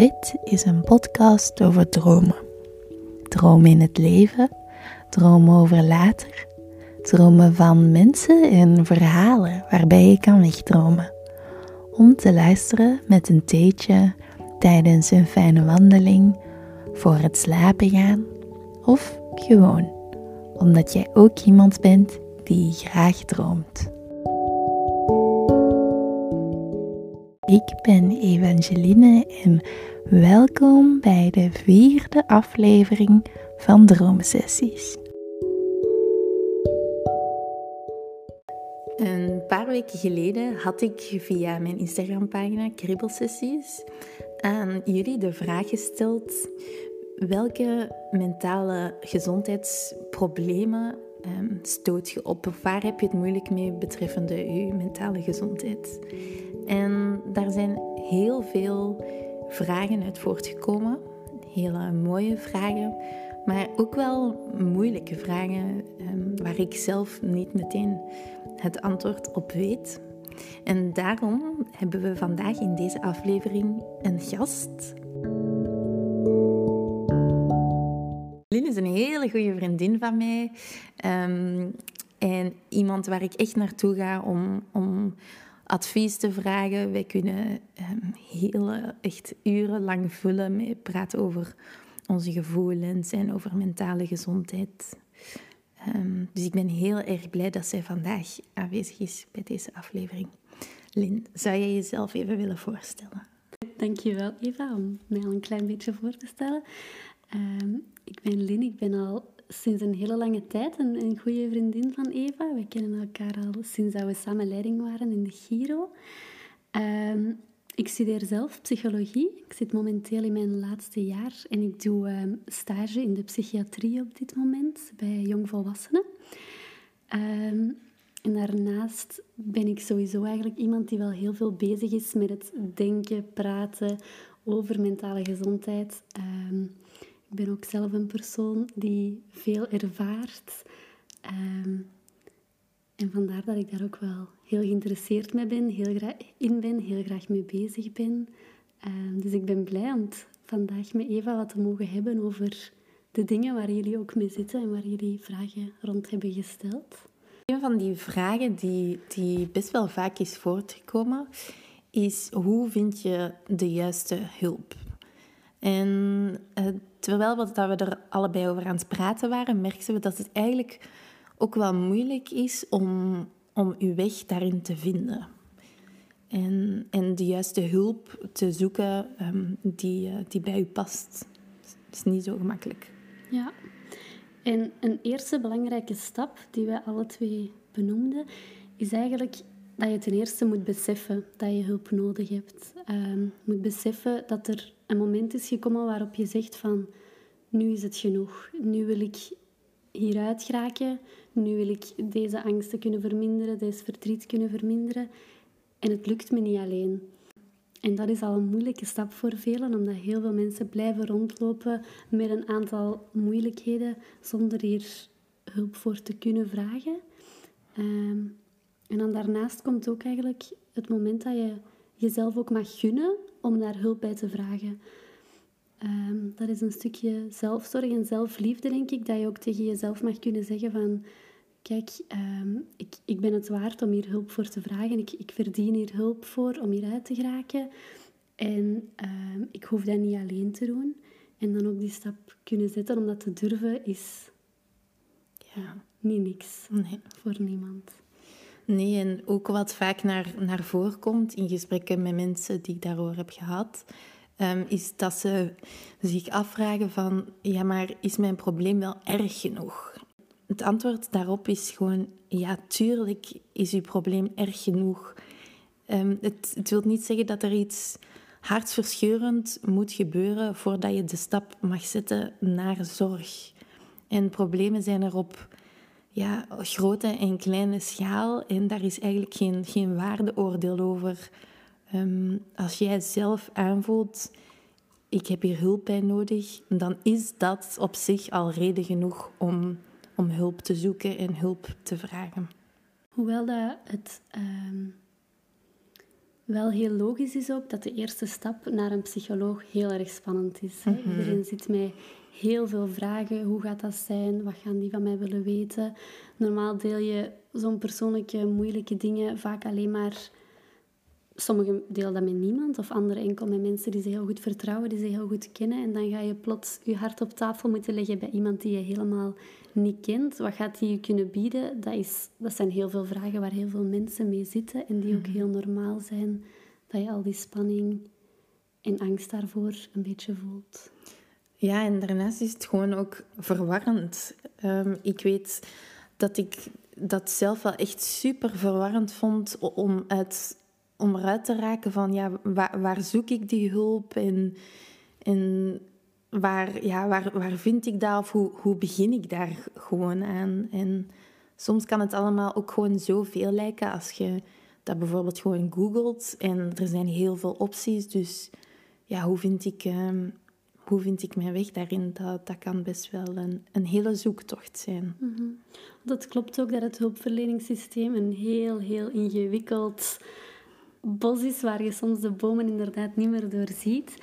Dit is een podcast over dromen. Dromen in het leven, dromen over later, dromen van mensen en verhalen waarbij je kan wegdromen. Om te luisteren met een theetje tijdens een fijne wandeling, voor het slapen gaan of gewoon omdat jij ook iemand bent die graag droomt. Ik ben Evangeline en welkom bij de vierde aflevering van Droomsessies. Een paar weken geleden had ik via mijn Instagram-pagina Kribbelsessies aan jullie de vraag gesteld welke mentale gezondheidsproblemen um, stoot je op? Of waar heb je het moeilijk mee betreffende je mentale gezondheid? En daar zijn heel veel vragen uit voortgekomen. Hele mooie vragen, maar ook wel moeilijke vragen um, waar ik zelf niet meteen het antwoord op weet. En daarom hebben we vandaag in deze aflevering een gast. Is een hele goede vriendin van mij. Um, en iemand waar ik echt naartoe ga om, om advies te vragen. Wij kunnen um, hele, echt urenlang vullen met praten over onze gevoelens en over mentale gezondheid. Um, dus ik ben heel erg blij dat zij vandaag aanwezig is bij deze aflevering. Lin, zou jij jezelf even willen voorstellen? Dankjewel Eva om mij al een klein beetje voor te stellen. Ik ben Lin, ik ben al sinds een hele lange tijd een, een goede vriendin van Eva. We kennen elkaar al sinds dat we samen leiding waren in de Giro. Um, ik studeer zelf psychologie. Ik zit momenteel in mijn laatste jaar en ik doe um, stage in de psychiatrie op dit moment bij jongvolwassenen. Um, en daarnaast ben ik sowieso eigenlijk iemand die wel heel veel bezig is met het denken, praten over mentale gezondheid. Ik ben ook zelf een persoon die veel ervaart. Um, en vandaar dat ik daar ook wel heel geïnteresseerd mee ben, heel graag in ben, heel graag mee bezig ben. Um, dus ik ben blij om vandaag met Eva wat te mogen hebben over de dingen waar jullie ook mee zitten en waar jullie vragen rond hebben gesteld. Een van die vragen die, die best wel vaak is voortgekomen, is hoe vind je de juiste hulp? En uh, terwijl we, dat we er allebei over aan het praten waren, merkten we dat het eigenlijk ook wel moeilijk is om, om uw weg daarin te vinden. En, en de juiste hulp te zoeken um, die, uh, die bij u past. Dat is niet zo gemakkelijk. Ja, en een eerste belangrijke stap die wij alle twee benoemden, is eigenlijk dat je ten eerste moet beseffen dat je hulp nodig hebt. Um, moet beseffen dat er een moment is gekomen waarop je zegt van nu is het genoeg. Nu wil ik hieruit geraken. Nu wil ik deze angsten kunnen verminderen, deze verdriet kunnen verminderen. En het lukt me niet alleen. En dat is al een moeilijke stap voor velen, omdat heel veel mensen blijven rondlopen met een aantal moeilijkheden zonder hier hulp voor te kunnen vragen. Um, en dan daarnaast komt ook eigenlijk het moment dat je jezelf ook mag gunnen om daar hulp bij te vragen. Um, dat is een stukje zelfzorg en zelfliefde, denk ik, dat je ook tegen jezelf mag kunnen zeggen van... Kijk, um, ik, ik ben het waard om hier hulp voor te vragen. Ik, ik verdien hier hulp voor om hieruit te geraken. En um, ik hoef dat niet alleen te doen. En dan ook die stap kunnen zetten om dat te durven is ja, niet niks nee. voor niemand. Nee, en ook wat vaak naar, naar voren komt in gesprekken met mensen die ik daarover heb gehad, um, is dat ze zich afvragen van, ja, maar is mijn probleem wel erg genoeg? Het antwoord daarop is gewoon, ja, tuurlijk is uw probleem erg genoeg. Um, het, het wil niet zeggen dat er iets hartverscheurend moet gebeuren voordat je de stap mag zetten naar zorg. En problemen zijn er op ja, grote en kleine schaal. En daar is eigenlijk geen, geen waardeoordeel over. Um, als jij zelf aanvoelt, ik heb hier hulp bij nodig, dan is dat op zich al reden genoeg om, om hulp te zoeken en hulp te vragen. Hoewel dat het um, wel heel logisch is ook dat de eerste stap naar een psycholoog heel erg spannend is. Mhm. Iedereen zit met heel veel vragen. Hoe gaat dat zijn? Wat gaan die van mij willen weten? Normaal deel je zo'n persoonlijke, moeilijke dingen vaak alleen maar... Sommigen delen dat met niemand, of anderen enkel met mensen die ze heel goed vertrouwen, die ze heel goed kennen. En dan ga je plots je hart op tafel moeten leggen bij iemand die je helemaal niet kent. Wat gaat die je kunnen bieden? Dat, is, dat zijn heel veel vragen waar heel veel mensen mee zitten en die ook heel normaal zijn. Dat je al die spanning en angst daarvoor een beetje voelt. Ja, en daarnaast is het gewoon ook verwarrend. Ehm, ik weet dat ik dat zelf wel echt super verwarrend vond om, uit, om eruit te raken van ja, waar, zoek ik die hulp en, en waar, ja, waar, waar vind ik dat of hoe, hoe begin ik daar gewoon aan? En soms kan het allemaal ook gewoon zoveel lijken als je dat bijvoorbeeld gewoon googelt en er zijn heel veel opties. Dus ja, hoe vind ik, ehm, hoe vind ik mijn weg daarin? Dat, dat kan best wel een, hele zoektocht zijn. Dat klopt ook dat het hulpverleningssysteem een heel, heel ingewikkeld bos is waar je soms de bomen inderdaad niet meer doorziet.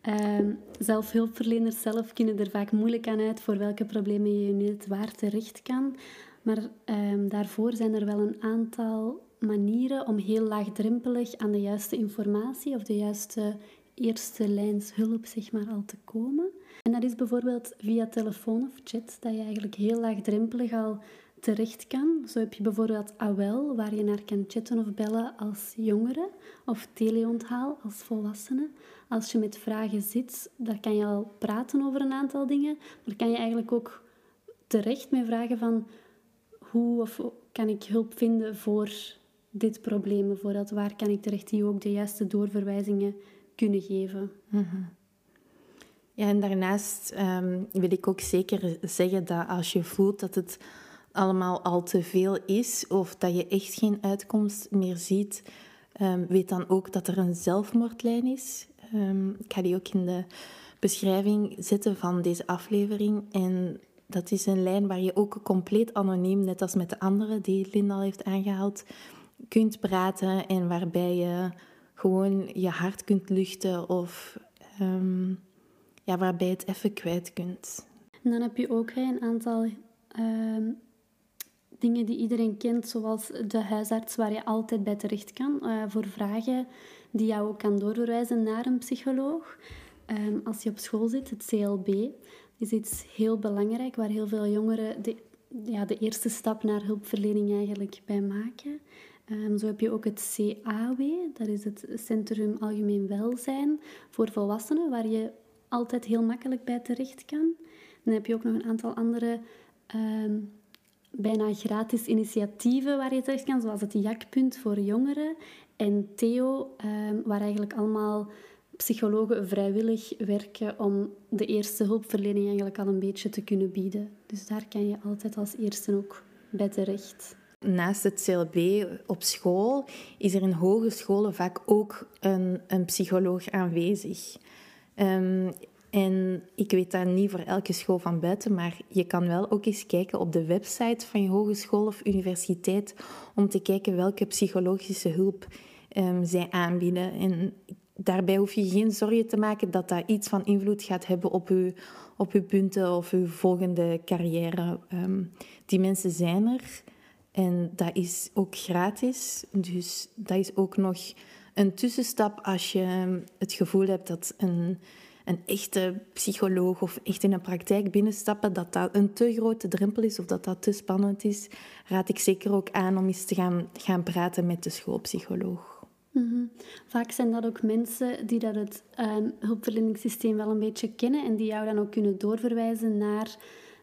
Ehm zelf hulpverleners zelf kunnen er vaak moeilijk aan uit voor welke problemen je net waar terecht kan. Maar ehm, daarvoor zijn er wel een aantal manieren om heel laagdrempelig aan de juiste informatie of de juiste eerste lijns hulp zeg maar, al te komen. En dat is bijvoorbeeld via telefoon of chat, dat je eigenlijk heel laagdrempelig al terecht kan. Zo heb je bijvoorbeeld AWEL, waar je naar kan chatten of bellen als jongere, of teleonthaal als volwassene. Als je met vragen zit, daar kan je al praten over een aantal dingen, maar kan je eigenlijk ook terecht met vragen van hoe of kan ik hulp vinden voor dit probleem bijvoorbeeld? Waar kan ik terecht die ook de juiste doorverwijzingen kunnen geven? Ja, en daarnaast ehm, wil ik ook zeker zeggen dat als je voelt dat het allemaal al te veel is of dat je echt geen uitkomst meer ziet, ehm, weet dan ook dat er een zelfmoordlijn is. Ehm, ik ga die ook in de beschrijving zetten van deze aflevering. En dat is een lijn waar je ook compleet anoniem, net als met de andere die Linda al heeft aangehaald, kunt praten en waarbij je gewoon je hart kunt luchten of ehm, ja, waarbij het even kwijt kunt. Dan heb je ook een aantal ehm, dingen die iedereen kent, zoals de huisarts waar je altijd bij terecht kan eh, voor vragen die jou ook kan doorverwijzen naar een psycholoog. Ehm, als je op school zit, het CLB is iets heel belangrijk waar heel veel jongeren de, ja, de eerste stap naar hulpverlening eigenlijk bij maken. Ehm, zo heb je ook het CAW, dat is het Centrum Algemeen Welzijn voor volwassenen, waar je altijd heel makkelijk bij terecht kan. Dan heb je ook nog een aantal andere ehm, bijna gratis initiatieven waar je terecht kan, zoals het Jakpunt voor jongeren en Theo, ehm, waar eigenlijk allemaal psychologen vrijwillig werken om de eerste hulpverlening eigenlijk al een beetje te kunnen bieden. Dus daar kan je altijd als eerste ook bij terecht. Naast het CLB op school is er in hogescholen vaak ook een, een psycholoog aanwezig. Ehm, en ik weet dat niet voor elke school van buiten, maar je kan wel ook eens kijken op de website van je hogeschool of universiteit om te kijken welke psychologische hulp ehm, zij aanbieden. En daarbij hoef je geen zorgen te maken dat dat iets van invloed gaat hebben op je, op uw punten of uw volgende carrière. Ehm, die mensen zijn er en dat is ook gratis. Dus dat is ook nog een tussenstap als je het gevoel hebt dat een, een echte psycholoog of echt in een praktijk binnenstappen, dat dat een te grote drempel is of dat dat te spannend is, raad ik zeker ook aan om eens te gaan, gaan praten met de schoolpsycholoog. Mhm. Vaak zijn dat ook mensen die dat het ehm, hulpverleningssysteem wel een beetje kennen en die jou dan ook kunnen doorverwijzen naar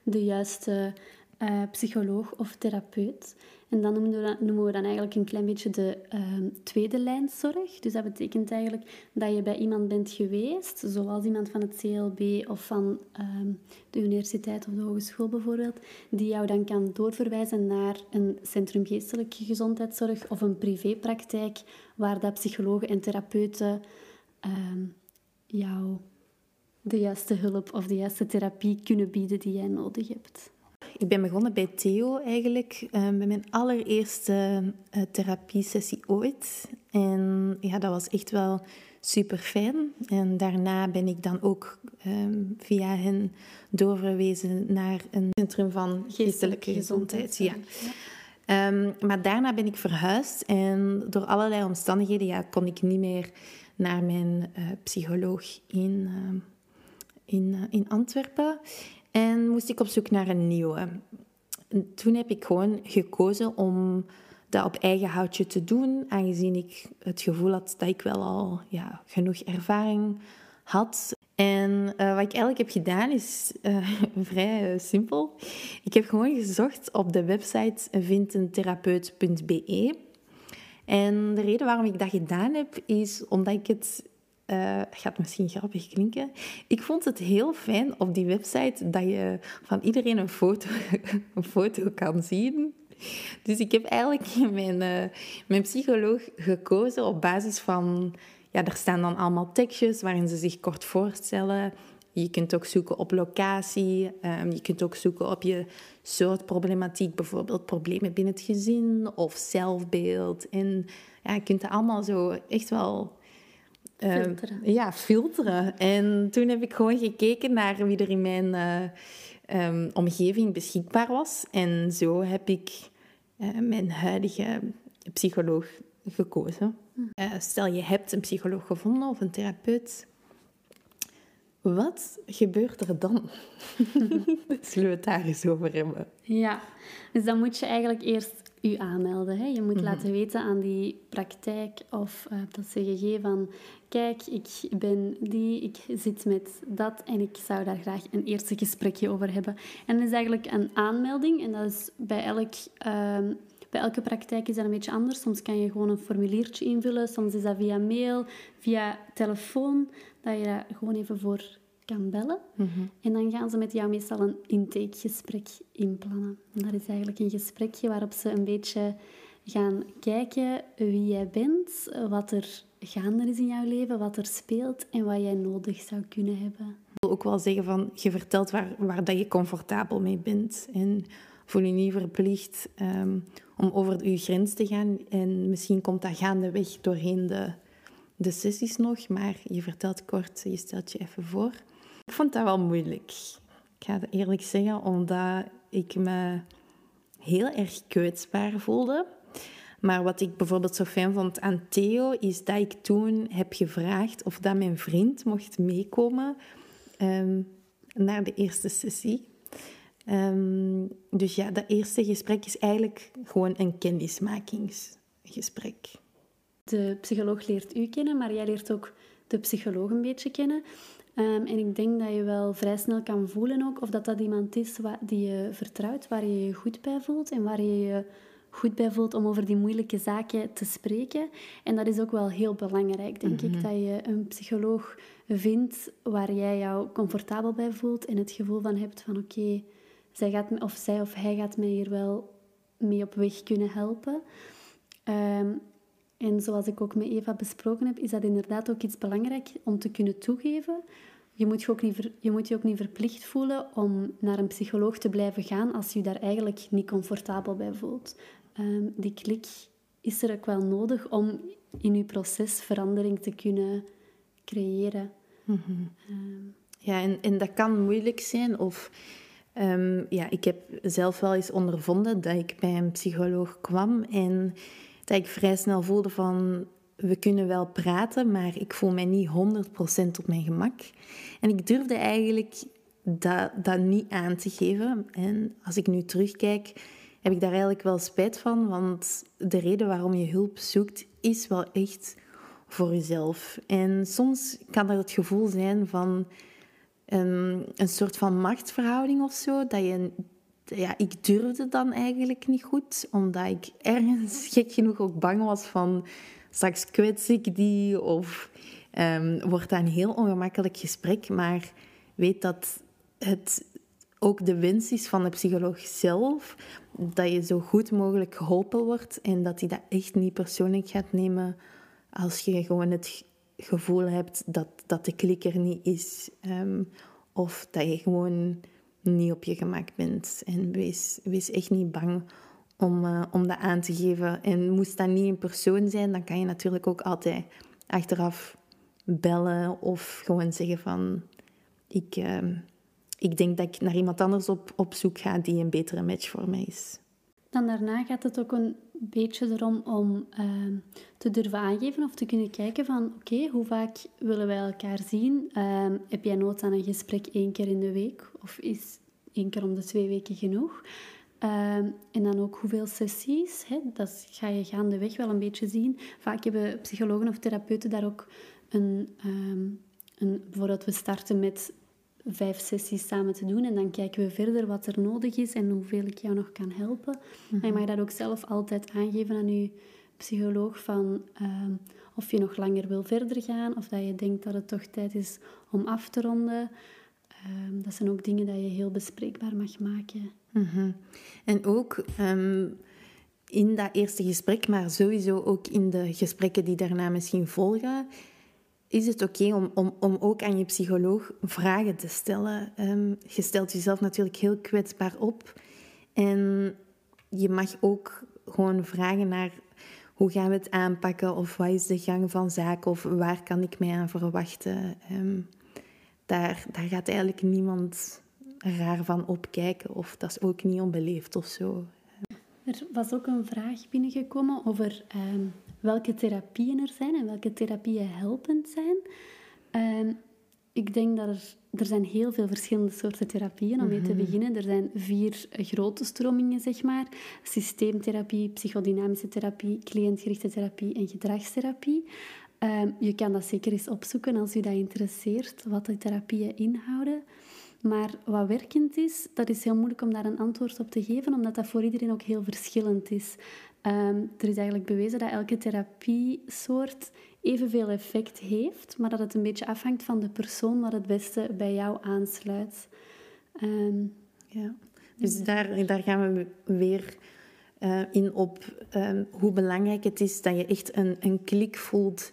de juiste eh, psycholoog of therapeut. En dan noemen we, dan, noemen we dan eigenlijk een klein beetje de ehm, tweede lijnszorg. Dus dat betekent eigenlijk dat je bij iemand bent geweest, zoals iemand van het CLB of van ehm, de universiteit of de hogeschool bijvoorbeeld, die jou dan kan doorverwijzen naar een centrum geestelijke gezondheidszorg of een privépraktijk, waar dat psychologen en therapeuten ehm, jou de juiste hulp of de juiste therapie kunnen bieden die jij nodig hebt. Ik ben begonnen bij Theo eigenlijk, uh, bij mijn allereerste uh, therapiesessie ooit. En ja, dat was echt wel super fijn. En daarna ben ik dan ook ehm, via hen doorverwezen naar een centrum van geestelijke gezondheid. Ja. Ehm, maar daarna ben ik verhuisd en door allerlei omstandigheden ja, kon ik niet meer naar mijn uh, psycholoog in, uh, in, uh, in Antwerpen. En moest ik op zoek naar een nieuwe. En toen heb ik gewoon gekozen om dat op eigen houtje te doen, aangezien ik het gevoel had dat ik wel al ja, genoeg ervaring had. En uh, wat ik eigenlijk heb gedaan is uh, vrij uh, simpel. Ik heb gewoon gezocht op de website vindeentherapeut.be. En de reden waarom ik dat gedaan heb, is omdat ik het uh, gaat misschien grappig klinken. Ik vond het heel fijn op die website dat je van iedereen een foto, een foto kan zien. Dus ik heb eigenlijk mijn, uh, mijn psycholoog gekozen op basis van... Ja, er staan dan allemaal tekstjes waarin ze zich kort voorstellen. Je kunt ook zoeken op locatie. Um, je kunt ook zoeken op je soort problematiek. Bijvoorbeeld problemen binnen het gezin of zelfbeeld. En ja, je kunt allemaal zo echt wel uh, filteren. Ja, filteren. En toen heb ik gewoon gekeken naar wie er in mijn uh, um, omgeving beschikbaar was. En zo heb ik uh, mijn huidige psycholoog gekozen. Hm. stel je hebt een psycholoog gevonden of een therapeut. Wat gebeurt er dan? Zullen we het daar eens over hebben? Ja, dus dan moet je eigenlijk eerst u aanmelden. Hè. Je moet mm -hmm. laten weten aan die praktijk of uh, dat CGG van kijk, ik ben die, ik zit met dat en ik zou daar graag een eerste gesprekje over hebben. En dat is eigenlijk een aanmelding en dat is bij, elk, uh, bij elke praktijk is dat een beetje anders. Soms kan je gewoon een formuliertje invullen, soms is dat via mail, via telefoon, dat je dat gewoon even voor kan bellen. Mm -hmm. En dan gaan ze met jou meestal een intakegesprek inplannen. En dat is eigenlijk een gesprekje waarop ze een beetje gaan kijken wie jij bent, wat er gaande is in jouw leven, wat er speelt en wat jij nodig zou kunnen hebben. Ik wil ook wel zeggen van, je vertelt waar, waar dat je comfortabel mee bent. En voel je niet verplicht um, om over je grens te gaan. En misschien komt dat gaandeweg doorheen de, de sessies nog, maar je vertelt kort, je stelt je even voor. Ik vond dat wel moeilijk. Ik ga het eerlijk zeggen, omdat ik me heel erg kwetsbaar voelde. Maar wat ik bijvoorbeeld zo fijn vond aan Theo, is dat ik toen heb gevraagd of dat mijn vriend mocht meekomen um, naar de eerste sessie. Um, dus ja, dat eerste gesprek is eigenlijk gewoon een kennismakingsgesprek. De psycholoog leert u kennen, maar jij leert ook de psycholoog een beetje kennen. Um, en ik denk dat je wel vrij snel kan voelen ook of dat dat iemand is die je vertrouwt, waar je je goed bij voelt en waar je je goed bij voelt om over die moeilijke zaken te spreken. En dat is ook wel heel belangrijk, denk mm -hmm. ik, dat je een psycholoog vindt waar jij jou comfortabel bij voelt en het gevoel van hebt van oké, okay, zij gaat of zij of hij gaat mij hier wel mee op weg kunnen helpen. Um, en zoals ik ook met Eva besproken heb, is dat inderdaad ook iets belangrijk om te kunnen toegeven. Je moet je, ook niet, je moet je ook niet verplicht voelen om naar een psycholoog te blijven gaan als je daar eigenlijk niet comfortabel bij voelt. Um, die klik is er ook wel nodig om in je proces verandering te kunnen creëren. Mm -hmm. um, ja, en, en dat kan moeilijk zijn. Of um, ja, ik heb zelf wel eens ondervonden dat ik bij een psycholoog kwam en dat ik vrij snel voelde van we kunnen wel praten, maar ik voel mij niet 100% op mijn gemak. En ik durfde eigenlijk dat, dat niet aan te geven. En als ik nu terugkijk, heb ik daar eigenlijk wel spijt van, want de reden waarom je hulp zoekt is wel echt voor jezelf. En soms kan dat het gevoel zijn van um, een soort van machtsverhouding of zo, dat je ja, ik durfde dan eigenlijk niet goed, omdat ik ergens gek genoeg ook bang was van straks kwets ik die of um, wordt dat een heel ongemakkelijk gesprek. Maar weet dat het ook de wens is van de psycholoog zelf dat je zo goed mogelijk geholpen wordt en dat hij dat echt niet persoonlijk gaat nemen als je gewoon het gevoel hebt dat, dat de klik er niet is. Um, of dat je gewoon niet op je gemak bent. En wees, wees echt niet bang om, uh, om dat aan te geven. En moest dat niet in persoon zijn, dan kan je natuurlijk ook altijd achteraf bellen of gewoon zeggen van ik, uh, ik denk dat ik naar iemand anders op, op zoek ga die een betere match voor mij is. Dan daarna gaat het ook een beetje erom om uh, te durven aangeven of te kunnen kijken van oké, hoe vaak willen wij elkaar zien? Uh, heb jij nood aan een gesprek één keer in de week of is één keer om de twee weken genoeg? Ehm, en dan ook hoeveel sessies. Hè? Dat ga je gaandeweg wel een beetje zien. Vaak hebben psychologen of therapeuten daar ook een, um, een... Bijvoorbeeld, we starten met vijf sessies samen te doen en dan kijken we verder wat er nodig is en hoeveel ik jou nog kan helpen. Maar je mag dat ook zelf altijd aangeven aan je psycholoog van ehm, of je nog langer wil verder gaan of dat je denkt dat het toch tijd is om af te ronden. dat zijn ook dingen dat je heel bespreekbaar mag maken. Mhm. En ook ehm, in dat eerste gesprek, maar sowieso ook in de gesprekken die daarna misschien volgen, is het oké om, om, om ook aan je psycholoog vragen te stellen. Um, je stelt jezelf natuurlijk heel kwetsbaar op. En je mag ook gewoon vragen naar hoe gaan we het aanpakken of wat is de gang van zaken of waar kan ik mij aan verwachten. Um, daar, daar gaat eigenlijk niemand raar van opkijken of dat is ook niet onbeleefd of zo. Er was ook een vraag binnengekomen over ehm, welke therapieën er zijn en welke therapieën helpend zijn. Um, ik denk dat er, er zijn heel veel verschillende soorten therapieën om mee te mhm. beginnen. Er zijn vier grote stromingen, zeg maar. Systeemtherapie, psychodynamische therapie, cliëntgerichte therapie en gedragstherapie. Um, je kan dat zeker eens opzoeken als u dat interesseert, wat de therapieën inhouden. Maar wat werkend is, dat is heel moeilijk om daar een antwoord op te geven, omdat dat voor iedereen ook heel verschillend is. Um, er is eigenlijk bewezen dat elke therapiesoort evenveel effect heeft, maar dat het een beetje afhangt van de persoon wat het beste bij jou aansluit. Um, ja. Dus daar, daar gaan we weer uh, in op um, hoe belangrijk het is dat je echt een, een klik voelt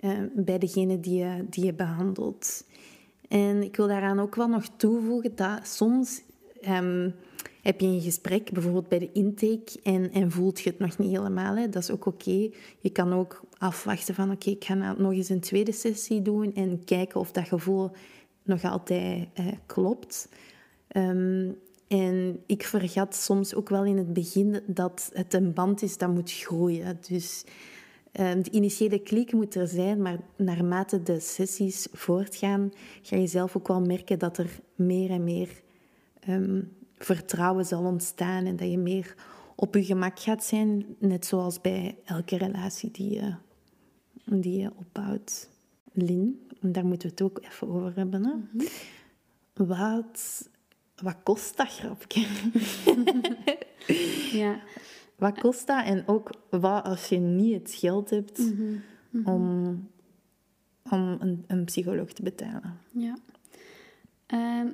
uh, bij degene die je, die je behandelt. En ik wil daaraan ook wel nog toevoegen dat soms um, heb je een gesprek, bijvoorbeeld bij de intake, en, en voelt je het nog niet helemaal. Hè. Dat is ook oké. Je kan ook afwachten van oké, ik ga nou nog eens een tweede sessie doen en kijken of dat gevoel nog altijd eh, klopt. Um, en ik vergat soms ook wel in het begin dat het een band is dat moet groeien. Dus Ehm, de initiële klik moet er zijn, maar naarmate de sessies voortgaan, ga je zelf ook wel merken dat er meer en meer ehm, vertrouwen zal ontstaan en dat je meer op je gemak gaat zijn, net zoals bij elke relatie die je, die je opbouwt. Lin, daar moeten we het ook even over hebben. Hè? Mhm. Wat, wat kost dat grapje? ja, wat kost dat? En ook wat als je niet het geld hebt mhm, mhm. om, om een, een, psycholoog te betalen? Ja. Uh,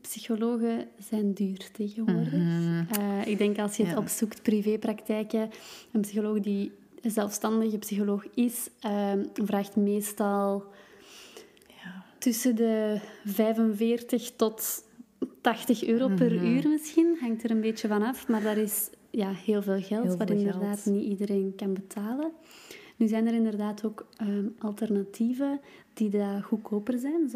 psychologen zijn duur tegenwoordig. Mhm. Eh, ik denk als je het opzoekt, privépraktijken, een psycholoog die een zelfstandige psycholoog is, ehm, vraagt meestal ja. tussen de 45 tot 80 euro per uur misschien. Hangt er een beetje van af, maar dat is ja, heel veel geld, wat inderdaad niet iedereen kan betalen. Nu zijn er inderdaad ook ehm, alternatieven die daar goedkoper zijn.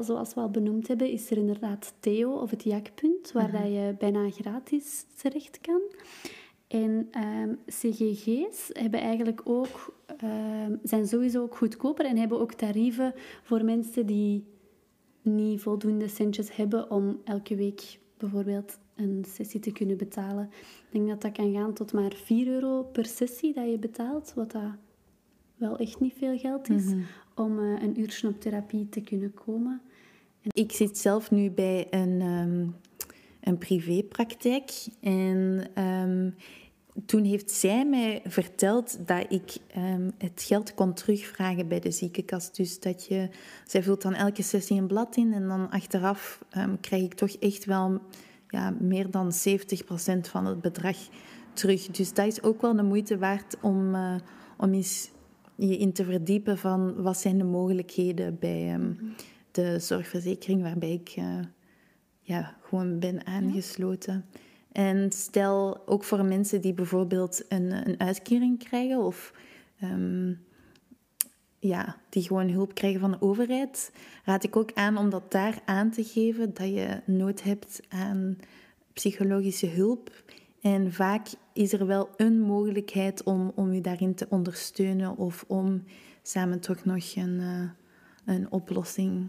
zoals we al benoemd hebben, is er inderdaad Theo of het Jakpunt, waar mhm. dat je bijna gratis terecht kan. En um, CGG's hebben eigenlijk ook, um, zijn sowieso ook goedkoper en hebben ook tarieven voor mensen die niet voldoende centjes hebben om elke week bijvoorbeeld een sessie te kunnen betalen. Ik denk dat dat kan gaan tot maar 4 euro per sessie dat je betaalt, wat dat wel echt niet veel geld is, mhm. om uh, een uurtje op therapie te kunnen komen. En... Ik zit zelf nu bij een, um, een privépraktijk en um, toen heeft zij mij verteld dat ik um, het geld kon terugvragen bij de ziekenkast. Dus dat je, zij vult dan elke sessie een blad in en dan achteraf krijg ik toch echt wel ja, meer dan 70% van het bedrag terug. Dus dat is ook wel de moeite waard om, uh, om eens je in te verdiepen van wat zijn de mogelijkheden bij um, de zorgverzekering waarbij ik uh, ja, gewoon ben aangesloten. En stel ook voor mensen die bijvoorbeeld een, een uitkering krijgen of ehm, ja, die gewoon hulp krijgen van de overheid, raad ik ook aan om dat daar aan te geven dat je nood hebt aan psychologische hulp. En vaak is er wel een mogelijkheid om, om je daarin te ondersteunen of om samen toch nog een, uh, een oplossing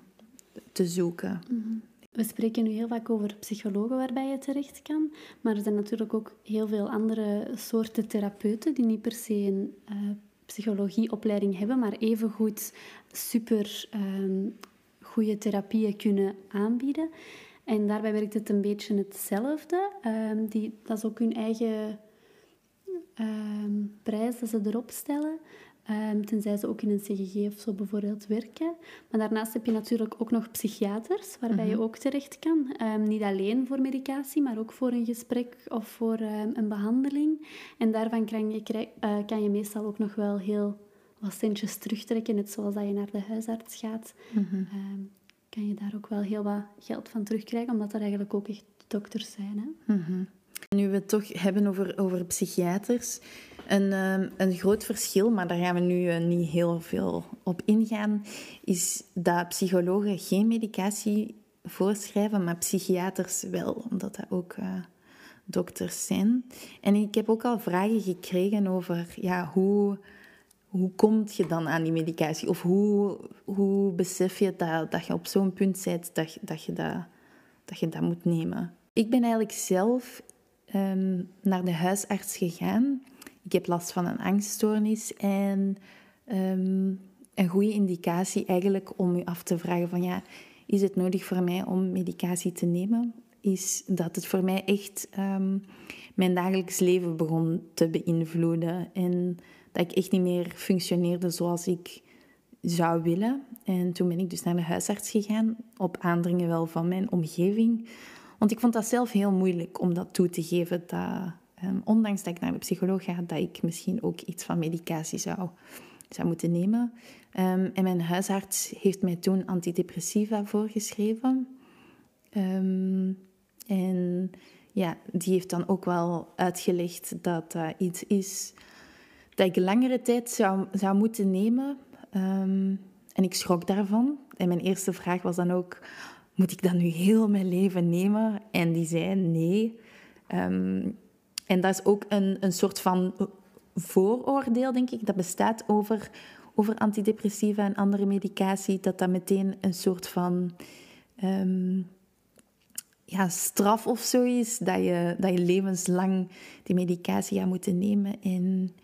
te zoeken. Mhm. We spreken nu heel vaak over psychologen waarbij je terecht kan, maar er zijn natuurlijk ook heel veel andere soorten therapeuten die niet per se een uh, psychologieopleiding hebben, maar evengoed super um, goede therapieën kunnen aanbieden. En daarbij werkt het een beetje hetzelfde. Um, die, dat is ook hun eigen um, prijs dat ze erop stellen. Um, tenzij ze ook in een CGG of zo bijvoorbeeld werken. Maar daarnaast heb je natuurlijk ook nog psychiaters, waarbij je mhm. ook terecht kan. Um, niet alleen voor medicatie, maar ook voor een gesprek of voor um, een behandeling. En daarvan kan je, uh, kan je meestal ook nog wel heel wat centjes terugtrekken. Net zoals dat je naar de huisarts gaat, mm kan je daar ook wel heel wat geld van terugkrijgen, omdat dat eigenlijk ook echt dokters zijn. Hè? Mm Nu we het toch hebben over, over psychiaters, een, ehm, een groot verschil, maar daar gaan we nu uh, niet heel veel op ingaan, is dat psychologen geen medicatie voorschrijven, maar psychiaters wel, omdat dat ook uh, dokters zijn. En ik heb ook al vragen gekregen over ja, hoe, hoe kom je dan aan die medicatie? Of hoe, hoe besef je dat, dat je op zo'n punt bent dat, dat, je dat, dat je dat moet nemen? Ik ben eigenlijk zelf um, naar de huisarts gegaan ik heb last van een angststoornis en ehm, een goede indicatie eigenlijk om je af te vragen van ja, is het nodig voor mij om medicatie te nemen? Is dat het voor mij echt um, mijn dagelijks leven begon te beïnvloeden en dat ik echt niet meer functioneerde zoals ik zou willen. En toen ben ik dus naar de huisarts gegaan, op aandringen wel van mijn omgeving. Want ik vond dat zelf heel moeilijk om dat toe te geven, dat, Ehm, ondanks dat ik naar de psycholoog ga, dat ik misschien ook iets van medicatie zou, zou moeten nemen. Um, en mijn huisarts heeft mij toen antidepressiva voorgeschreven. Um, en ja, die heeft dan ook wel uitgelegd dat dat iets is dat ik langere tijd zou, zou moeten nemen. en ik schrok daarvan. En mijn eerste vraag was dan ook: moet ik dat nu heel mijn leven nemen? En die zei nee. En dat is ook een, een soort van vooroordeel, denk ik, dat bestaat over, over antidepressiva en andere medicatie, dat dat meteen een soort van ehm, ja, straf of zo is, dat je, dat je levenslang die medicatie gaat moeten nemen. En,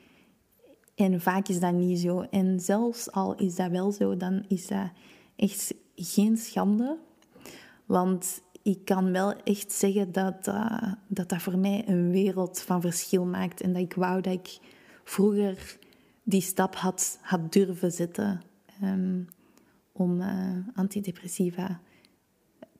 en vaak is dat niet zo. En zelfs al is dat wel zo, dan is dat echt geen schande. Want ik kan wel echt zeggen dat, uh, dat dat voor mij een wereld van verschil maakt. En dat ik wou dat ik vroeger die stap had, had durven zetten um, om uh, antidepressiva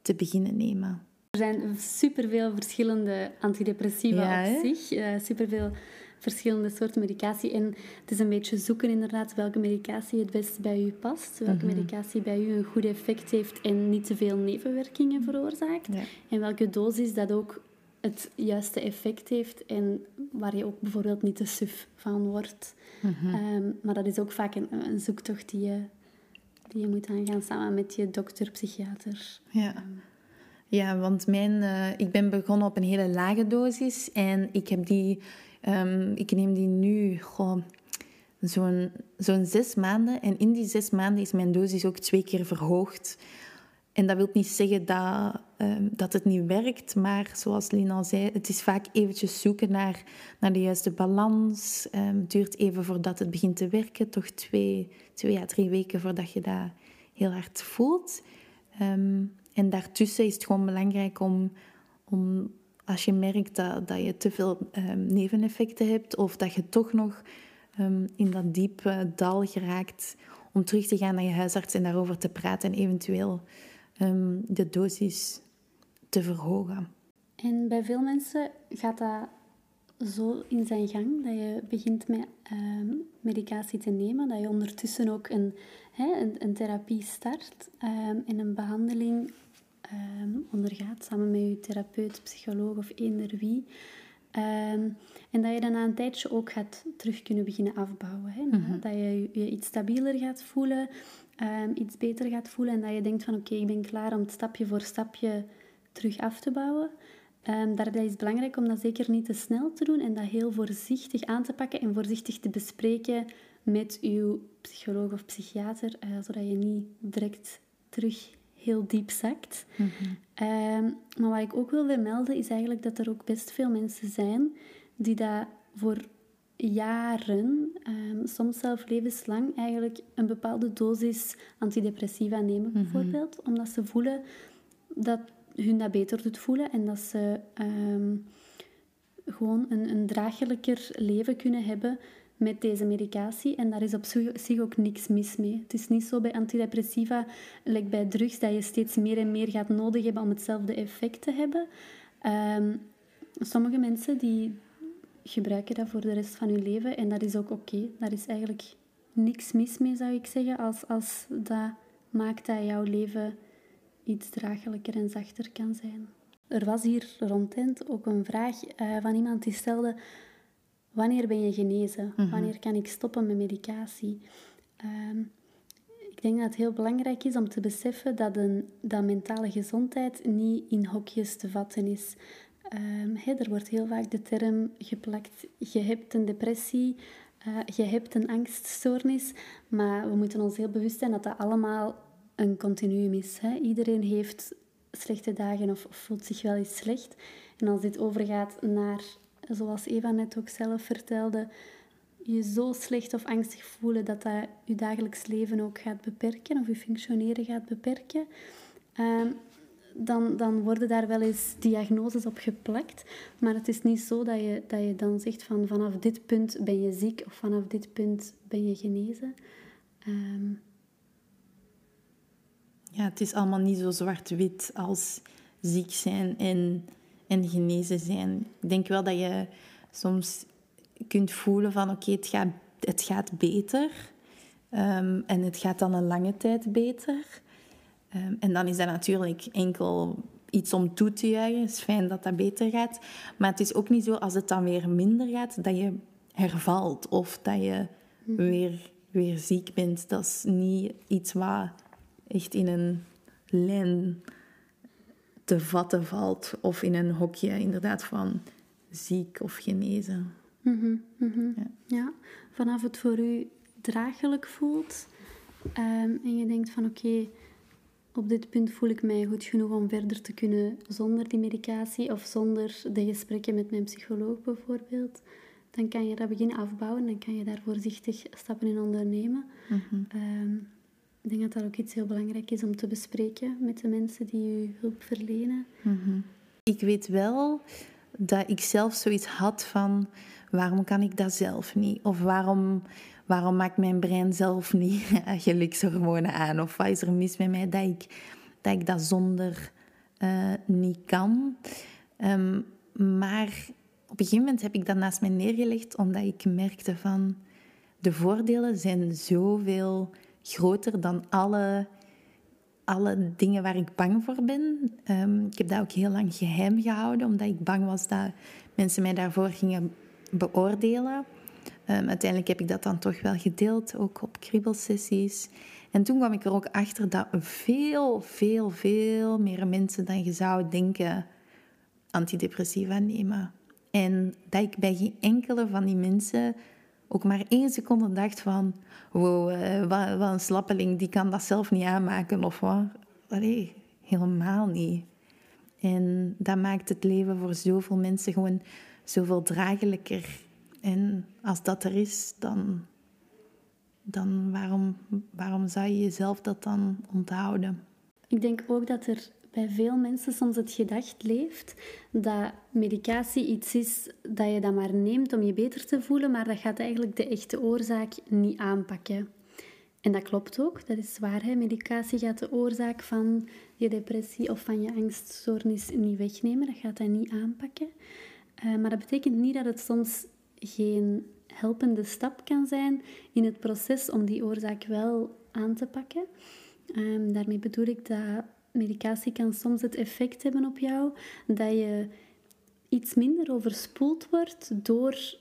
te beginnen nemen. Er zijn superveel verschillende antidepressiva op zich. Uh, superveel verschillende soorten medicatie. En het is een beetje zoeken inderdaad welke medicatie het beste bij u past. Welke mhm. medicatie bij u een goed effect heeft en niet te veel nevenwerkingen veroorzaakt. En welke dosis dat ook het juiste effect heeft en waar je ook bijvoorbeeld niet te suf van wordt. Mhm. Ehm, maar dat is ook vaak een, een, zoektocht die je, die je moet aangaan samen met je dokter, psychiater. Ja. Ehm. Ja, want mijn, uh, ik ben begonnen op een hele lage dosis en ik heb die Um, ik neem die nu zo'n zo'n zes maanden. En in die zes maanden is mijn dosis ook twee keer verhoogd. En dat wil niet zeggen dat, um, dat het niet werkt, maar zoals Lina al zei, het is vaak eventjes zoeken naar, naar de juiste balans. Um, het duurt even voordat het begint te werken, toch twee, twee à drie weken voordat je dat heel hard voelt. En daartussen is het gewoon belangrijk om, om als je merkt dat, dat je te veel um, neveneffecten hebt of dat je toch nog um, in dat diepe dal geraakt, om terug te gaan naar je huisarts en daarover te praten en eventueel um, de dosis te verhogen. En bij veel mensen gaat dat zo in zijn gang dat je begint met medicatie te nemen, dat je ondertussen ook een, een therapie start en een behandeling ehm, ondergaat, samen met je therapeut, psycholoog of eender wie. Ehm, en dat je dan na een tijdje ook gaat terug kunnen beginnen afbouwen. Hè? Mhm. Dat je je iets stabieler gaat voelen, um, iets beter gaat voelen en dat je denkt van oké, ik ben klaar om het stapje voor stapje terug af te bouwen. Um, daarbij is het belangrijk om dat zeker niet te snel te doen en dat heel voorzichtig aan te pakken en voorzichtig te bespreken met uw psycholoog of psychiater, uh, zodat je niet direct terug heel diep zakt. Mhm. Ehm, maar wat ik ook wil vermelden is eigenlijk dat er ook best veel mensen zijn die dat voor jaren, um, soms zelfs levenslang, eigenlijk een bepaalde dosis antidepressiva nemen, mhm. bijvoorbeeld. Omdat ze voelen dat hun dat beter doet voelen en dat ze ehm, gewoon een, een draaglijker leven kunnen hebben met deze medicatie. En daar is op zich ook niks mis mee. Het is niet zo bij antidepressiva, like bij drugs, dat je steeds meer en meer gaat nodig hebben om hetzelfde effect te hebben. Ehm, sommige mensen die gebruiken dat voor de rest van hun leven en dat is ook oké. Daar is eigenlijk niks mis mee, zou ik zeggen, als, als dat maakt dat jouw leven iets draaglijker en zachter kan zijn. Er was hier rondend ook een vraag uh, van iemand die stelde wanneer ben je genezen? Mhm. Wanneer kan ik stoppen met medicatie? Ehm, ik denk dat het heel belangrijk is om te beseffen dat, een, dat mentale gezondheid niet in hokjes te vatten is. Um, er wordt heel vaak de term geplakt, je hebt een depressie, uh, je hebt een angststoornis, maar we moeten ons heel bewust zijn dat dat allemaal een continuum is. Hè. Iedereen heeft slechte dagen of, of voelt zich wel eens slecht. En als dit overgaat naar zoals Eva net ook zelf vertelde, je zo slecht of angstig voelen dat dat je dagelijks leven ook gaat beperken of je functioneren gaat beperken, ehm, dan, dan worden daar wel eens diagnoses op geplakt. Maar het is niet zo dat je, dat je dan zegt van vanaf dit punt ben je ziek of vanaf dit punt ben je genezen. Ehm, ja, het is allemaal niet zo zwart-wit als ziek zijn en en genezen zijn. Ik denk wel dat je soms kunt voelen van oké, het, gaat, het gaat beter. Um, en het gaat dan een lange tijd beter. Um, en dan is dat natuurlijk enkel iets om toe te juichen. Het is fijn dat dat beter gaat. Maar het is ook niet zo als het dan weer minder gaat, dat je hervalt of dat je mhm. weer, weer ziek bent. Dat is niet iets wat echt in een lijn te vatten valt of in een hokje inderdaad van ziek of genezen. Mhm, mhm. Ja. ja. vanaf het voor u draaglijk voelt ehm, en je denkt van oké, op dit punt voel ik mij goed genoeg om verder te kunnen zonder die medicatie of zonder de gesprekken met mijn psycholoog bijvoorbeeld, dan kan je dat beginnen afbouwen, dan kan je daar voorzichtig stappen in ondernemen. Mm ik denk dat dat ook iets heel belangrijk is om te bespreken met de mensen die je hulp verlenen. Mhm. Ik weet wel dat ik zelf zoiets had van waarom kan ik dat zelf niet? Of waarom, waarom maakt mijn brein zelf niet gelukshormonen aan? Of wat is er mis met mij dat ik dat, zonder uh, niet kan? Um, maar op een gegeven moment heb ik dat naast mij neergelegd omdat ik merkte van de voordelen zijn zoveel groter dan alle, alle dingen waar ik bang voor ben. Um, ik heb dat ook heel lang geheim gehouden, omdat ik bang was dat mensen mij daarvoor gingen beoordelen. Um, uiteindelijk heb ik dat dan toch wel gedeeld, ook op kriebelsessies. En toen kwam ik er ook achter dat veel, veel, veel meer mensen dan je zou denken antidepressiva nemen. En dat ik bij geen enkele van die mensen ook maar één seconde dacht van... Wow, uh, wat, wat, een slappeling, die kan dat zelf niet aanmaken of wat. Allee, helemaal niet. En dat maakt het leven voor zoveel mensen gewoon zoveel draaglijker. En als dat er is, dan, dan waarom, waarom zou je jezelf dat dan onthouden? Ik denk ook dat er bij veel mensen soms het gedacht leeft dat medicatie iets is dat je dan maar neemt om je beter te voelen, maar dat gaat eigenlijk de echte oorzaak niet aanpakken. En dat klopt ook, dat is waar. Hè? Medicatie gaat de oorzaak van je depressie of van je angststoornis niet wegnemen. Dat gaat dat niet aanpakken. Uh, maar dat betekent niet dat het soms geen helpende stap kan zijn in het proces om die oorzaak wel aan te pakken. Um, daarmee bedoel ik dat medicatie kan soms het effect hebben op jou dat je iets minder overspoeld wordt door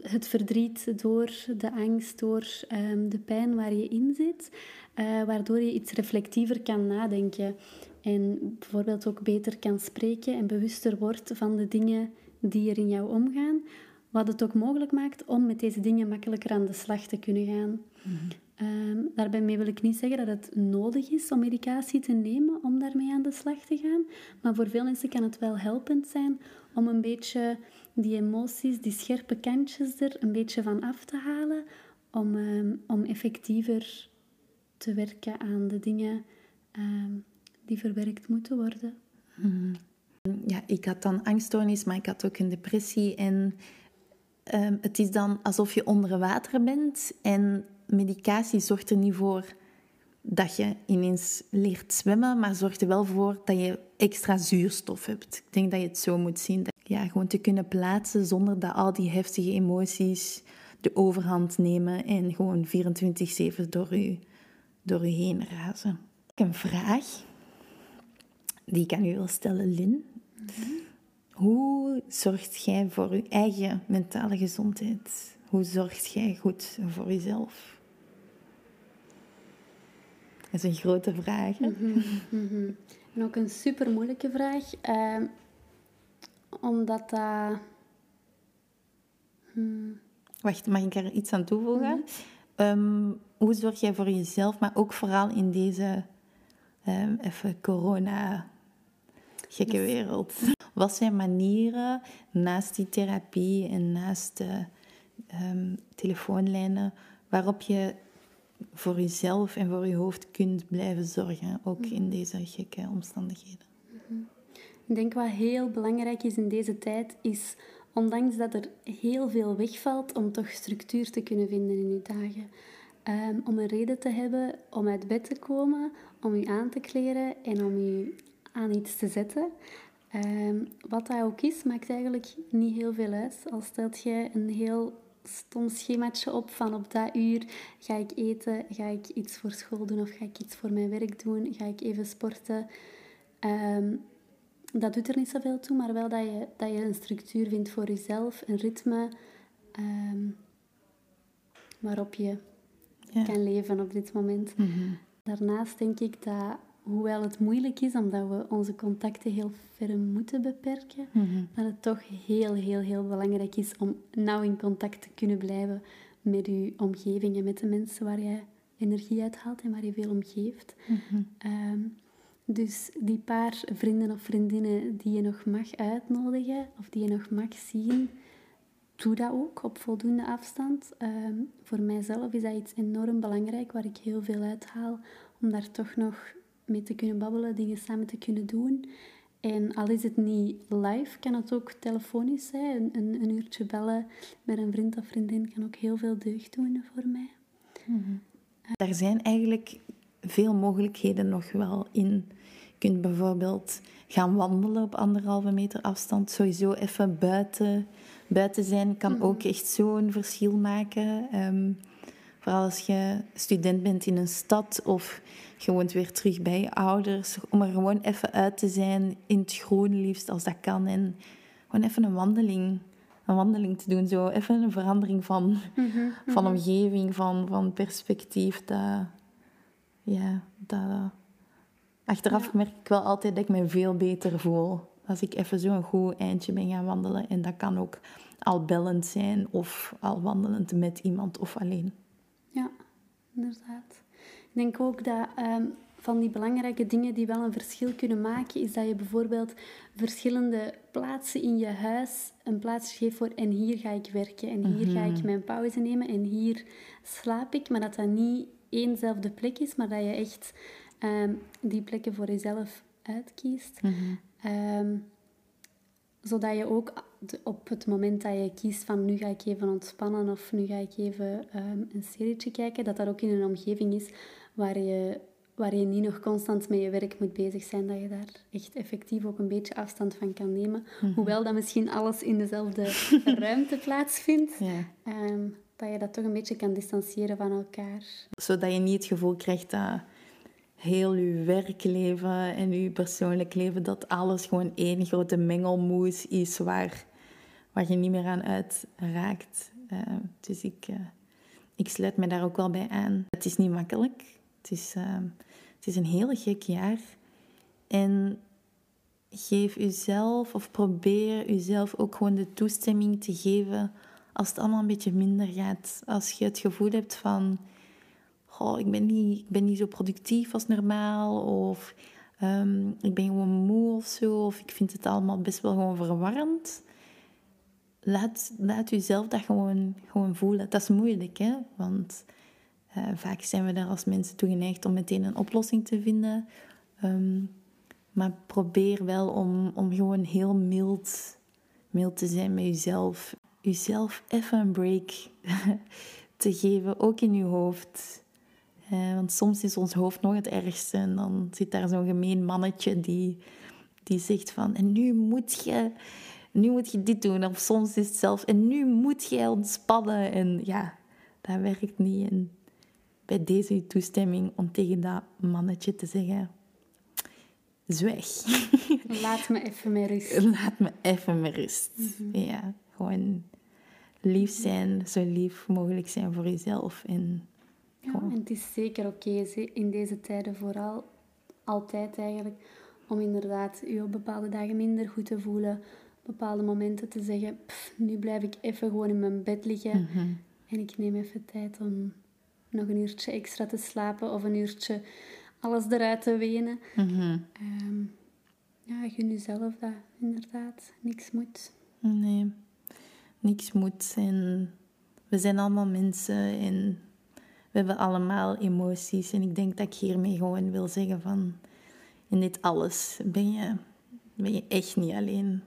het verdriet, door de angst, door ehm, de pijn waar je in zit, uh, waardoor je iets reflectiever kan nadenken en bijvoorbeeld ook beter kan spreken en bewuster wordt van de dingen die er in jou omgaan, wat het ook mogelijk maakt om met deze dingen makkelijker aan de slag te kunnen gaan. Mm daarbij wil ik niet zeggen dat het nodig is om medicatie te nemen om daarmee aan de slag te gaan, maar voor veel mensen kan het wel helpend zijn om een beetje die emoties, die scherpe kantjes er een beetje van af te halen, om, ehm, om effectiever te werken aan de dingen ehm, die verwerkt moeten worden. Mhm. Ja, ik had dan angststoornis, maar ik had ook een depressie. En ehm, het is dan alsof je onder water bent en medicatie zorgt er niet voor dat je ineens leert zwemmen, maar zorgt er wel voor dat je extra zuurstof hebt. Ik denk dat je het zo moet zien. Ja, gewoon te kunnen plaatsen zonder dat al die heftige emoties de overhand nemen en gewoon 24-7 door je, door je heen razen. Een vraag die ik aan u wil stellen, Lin. Hoe zorgt jij voor je eigen mentale gezondheid? Hoe zorgt jij goed voor jezelf? Dat is een grote vraag. Mhm, mhm. En ook een super moeilijke vraag, uh, omdat dat. Hmm. Wacht, mag ik er iets aan toevoegen? Mhm. Ehm, hoe zorg jij voor jezelf, maar ook vooral in deze um, even corona gekke wereld. Wat zijn manieren naast die therapie en naast de um, telefoonlijnen waarop je voor jezelf en voor je hoofd kunt blijven zorgen, ook in deze gekke omstandigheden? Ik denk wat heel belangrijk is in deze tijd, is ondanks dat er heel veel wegvalt, om toch structuur te kunnen vinden in je dagen. Um, om een reden te hebben om uit bed te komen, om je aan te kleden en om je aan iets te zetten. Ehm, wat dat ook is, maakt eigenlijk niet heel veel uit. Al stelt je een heel stom schemaatje op van op dat uur ga ik eten, ga ik iets voor school doen of ga ik iets voor mijn werk doen, ga ik even sporten. Um, dat doet er niet zoveel toe, maar wel dat je, dat je een structuur vindt voor jezelf, een ritme um, waarop je kan leven op dit moment. Mhm. Daarnaast denk ik dat hoewel het moeilijk is omdat we onze contacten heel ver moeten beperken, mhm. dat het toch heel, heel, heel belangrijk is om nauw in contact te kunnen blijven met je omgeving en met de mensen waar je energie uit haalt en waar je veel om geeft. Mhm. Ehm, dus die paar vrienden of vriendinnen die je nog mag uitnodigen of die je nog mag zien, doe dat ook op voldoende afstand. Ehm, voor mijzelf is dat iets enorm belangrijk waar ik heel veel uithaal om daar toch nog mee te kunnen babbelen, dingen samen te kunnen doen. En al is het niet live, kan het ook telefonisch zijn. Een, een, een uurtje bellen met een vriend of vriendin kan ook heel veel deugd doen voor mij. Mm Er zijn eigenlijk veel mogelijkheden nog wel in. Je kunt bijvoorbeeld gaan wandelen op anderhalve meter afstand. Sowieso even buiten, buiten zijn kan mhm. ook echt zo'n verschil maken. Ehm, vooral als je student bent in een stad of gewoon weer terug bij je ouders. Om er gewoon even uit te zijn, in het groen liefst als dat kan. En gewoon even een wandeling, een wandeling te doen. Zo even een verandering van, mhm, van mhm. omgeving, van, van perspectief. Dat, ja, dat, achteraf merk ik wel altijd dat ik me veel beter voel. Als ik even zo'n goed eindje ben gaan wandelen. En dat kan ook al bellend zijn of al wandelend met iemand of alleen. Ja, inderdaad. Ik denk ook dat ehm, van die belangrijke dingen die wel een verschil kunnen maken, is dat je bijvoorbeeld verschillende plaatsen in je huis een plaats geeft voor en hier ga ik werken en hier ga ik mhm. mijn pauze nemen en hier slaap ik, maar dat dat niet éénzelfde plek is, maar dat je echt ehm, die plekken voor jezelf uitkiest. Mhm. Ehm, zodat je ook op het moment dat je kiest van nu ga ik even ontspannen of nu ga ik even een serietje kijken, dat dat ook in een omgeving is waar je, waar je niet nog constant met je werk moet bezig zijn, dat je daar echt effectief ook een beetje afstand van kan nemen. Mhm. Hoewel dat misschien alles in dezelfde ruimte plaatsvindt. Um, dat je dat toch een beetje kan distancieren van elkaar. Zodat je niet het gevoel krijgt dat heel je werkleven en je persoonlijk leven, dat alles gewoon één grote mengelmoes is waar, waar je niet meer aan uitraakt. Uh, dus ik, uh, ik sluit me daar ook wel bij aan. Het is niet makkelijk. Het is, uh, het is een heel gek jaar. En geef uzelf of probeer uzelf ook gewoon de toestemming te geven als het allemaal een beetje minder gaat. Als je het gevoel hebt van, ik, ben niet, ik ben niet zo productief als normaal, of um, ik ben gewoon moe of zo, of ik vind het allemaal best wel gewoon verwarrend. Laat, laat jezelf dat gewoon, gewoon voelen. Dat is moeilijk, hè? Want uh, vaak zijn we daar als mensen toe geneigd om meteen een oplossing te vinden. Um, maar probeer wel om, om gewoon heel mild, mild te zijn met jezelf. Jezelf even een break te geven, ook in je hoofd. Eh, want soms is ons hoofd nog het ergste. En dan zit daar zo'n gemeen mannetje die, die zegt van... En nu moet je... Nu moet je dit doen. Of soms is het zelf... En nu moet je ontspannen. En ja, dat werkt niet. En bij deze toestemming om tegen dat mannetje te zeggen zwijg. Laat me even meer rust. Laat me even meer rust. Mhm. Ja, gewoon lief zijn, zo lief mogelijk zijn voor jezelf. En, ja, en het is zeker oké in deze tijden vooral, altijd eigenlijk, om inderdaad je op bepaalde dagen minder goed te voelen. Bepaalde momenten te zeggen, nu blijf ik even gewoon in mijn bed liggen. Mhm. En ik neem even tijd om nog een uurtje extra te slapen of een uurtje alles eruit te wenen. Mm -hmm. ja, gun jezelf dat inderdaad. Niks moet. Nee, niks moet. En we zijn allemaal mensen en we hebben allemaal emoties. En ik denk dat ik hiermee gewoon wil zeggen van... In dit alles ben je, ben je echt niet alleen.